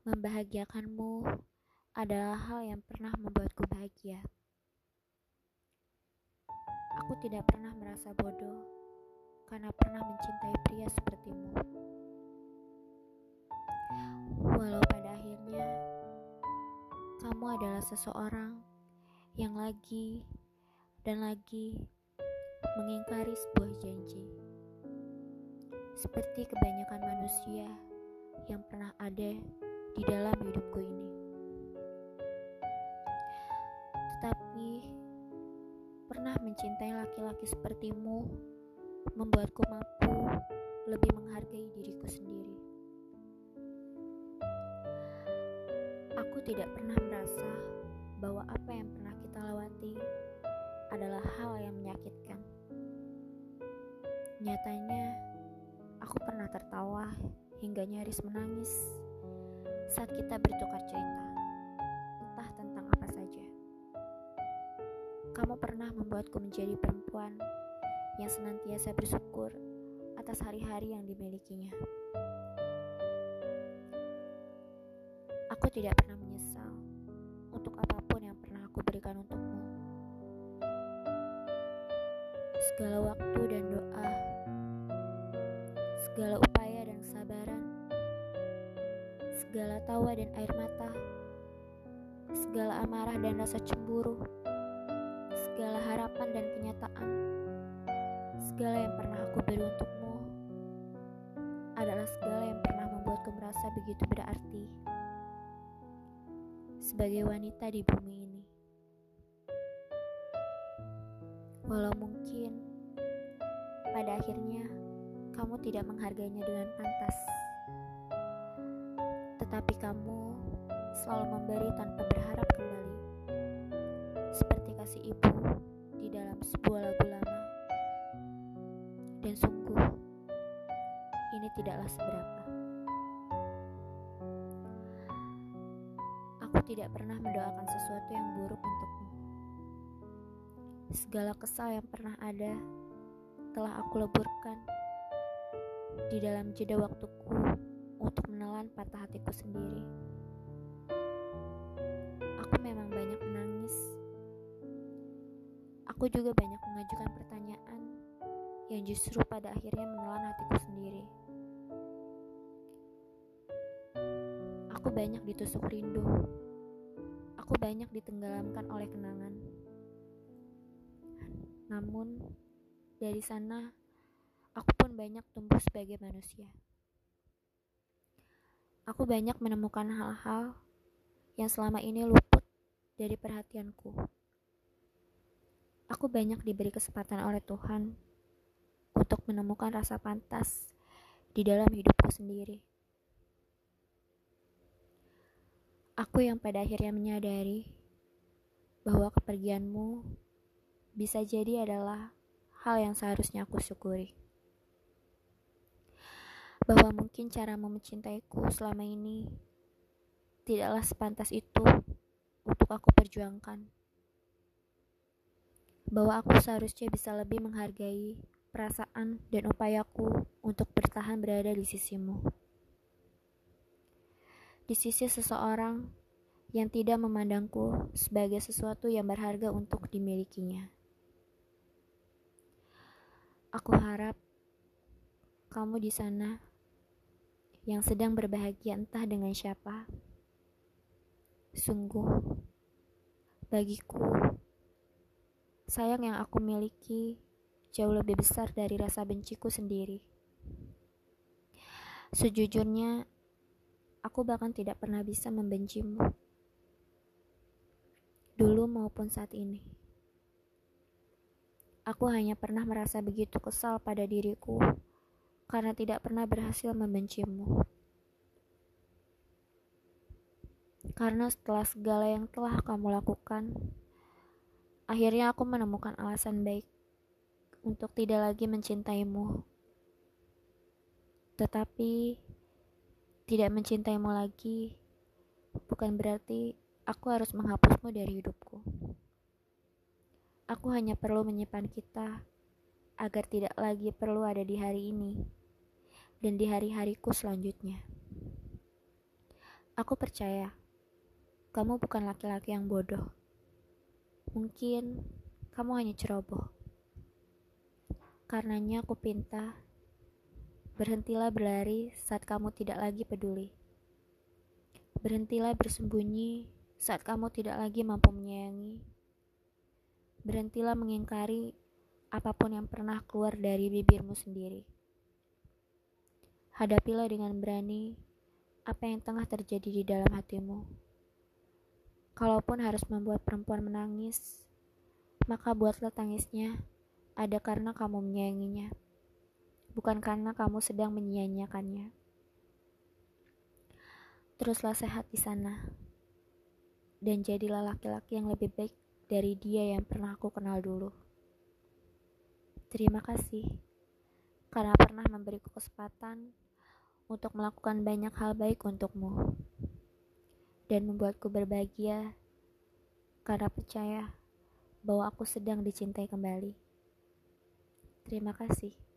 Membahagiakanmu adalah hal yang pernah membuatku bahagia. Aku tidak pernah merasa bodoh karena pernah mencintai pria sepertimu. Walau pada akhirnya kamu adalah seseorang yang lagi dan lagi mengingkari sebuah janji. Seperti kebanyakan manusia yang pernah ada di dalam hidupku ini. Tetapi pernah mencintai laki-laki sepertimu membuatku mampu lebih menghargai diriku sendiri. Aku tidak pernah merasa bahwa apa yang pernah kita lewati adalah hal yang menyakitkan. Nyatanya, aku pernah tertawa hingga nyaris menangis saat kita bertukar cerita, entah tentang apa saja. Kamu pernah membuatku menjadi perempuan yang senantiasa bersyukur atas hari-hari yang dimilikinya. Aku tidak pernah menyesal untuk apa pun yang pernah aku berikan untukmu. Segala waktu dan doa, segala upaya segala tawa dan air mata, segala amarah dan rasa cemburu, segala harapan dan kenyataan, segala yang pernah aku beri untukmu adalah segala yang pernah membuatku merasa begitu berarti sebagai wanita di bumi ini. Walau mungkin pada akhirnya kamu tidak menghargainya dengan pantas tetapi kamu selalu memberi tanpa berharap kembali. Seperti kasih ibu di dalam sebuah lagu lama. Dan sungguh, ini tidaklah seberapa. Aku tidak pernah mendoakan sesuatu yang buruk untukmu. Segala kesal yang pernah ada telah aku leburkan di dalam jeda waktuku menelan patah hatiku sendiri. Aku memang banyak menangis. Aku juga banyak mengajukan pertanyaan yang justru pada akhirnya menelan hatiku sendiri. Aku banyak ditusuk rindu. Aku banyak ditenggelamkan oleh kenangan. Namun, dari sana aku pun banyak tumbuh sebagai manusia. Aku banyak menemukan hal-hal yang selama ini luput dari perhatianku. Aku banyak diberi kesempatan oleh Tuhan untuk menemukan rasa pantas di dalam hidupku sendiri. Aku yang pada akhirnya menyadari bahwa kepergianmu bisa jadi adalah hal yang seharusnya aku syukuri bahwa mungkin cara mencintaiku selama ini tidaklah sepantas itu untuk aku perjuangkan. Bahwa aku seharusnya bisa lebih menghargai perasaan dan upayaku untuk bertahan berada di sisimu. Di sisi seseorang yang tidak memandangku sebagai sesuatu yang berharga untuk dimilikinya. Aku harap kamu di sana yang sedang berbahagia entah dengan siapa. Sungguh, bagiku, sayang yang aku miliki jauh lebih besar dari rasa benciku sendiri. Sejujurnya, aku bahkan tidak pernah bisa membencimu. Dulu maupun saat ini. Aku hanya pernah merasa begitu kesal pada diriku karena tidak pernah berhasil membencimu. Karena setelah segala yang telah kamu lakukan, akhirnya aku menemukan alasan baik untuk tidak lagi mencintaimu. Tetapi, tidak mencintaimu lagi bukan berarti aku harus menghapusmu dari hidupku. Aku hanya perlu menyimpan kita agar tidak lagi perlu ada di hari ini dan di hari-hariku selanjutnya. Aku percaya kamu bukan laki-laki yang bodoh. Mungkin kamu hanya ceroboh. Karenanya aku pinta berhentilah berlari saat kamu tidak lagi peduli. Berhentilah bersembunyi saat kamu tidak lagi mampu menyayangi. Berhentilah mengingkari apa pun yang pernah keluar dari bibirmu sendiri. Hadapilah dengan berani apa yang tengah terjadi di dalam hatimu. Kalaupun harus membuat perempuan menangis, maka buatlah tangisnya ada karena kamu menyayanginya, bukan karena kamu sedang menyia-nyiakannya. Teruslah sehat di sana, dan jadilah laki-laki yang lebih baik dari dia yang pernah aku kenal dulu. Terima kasih karena pernah memberiku kesempatan untuk melakukan banyak hal baik untukmu dan membuatku berbahagia karena percaya bahwa aku sedang dicintai kembali. Terima kasih.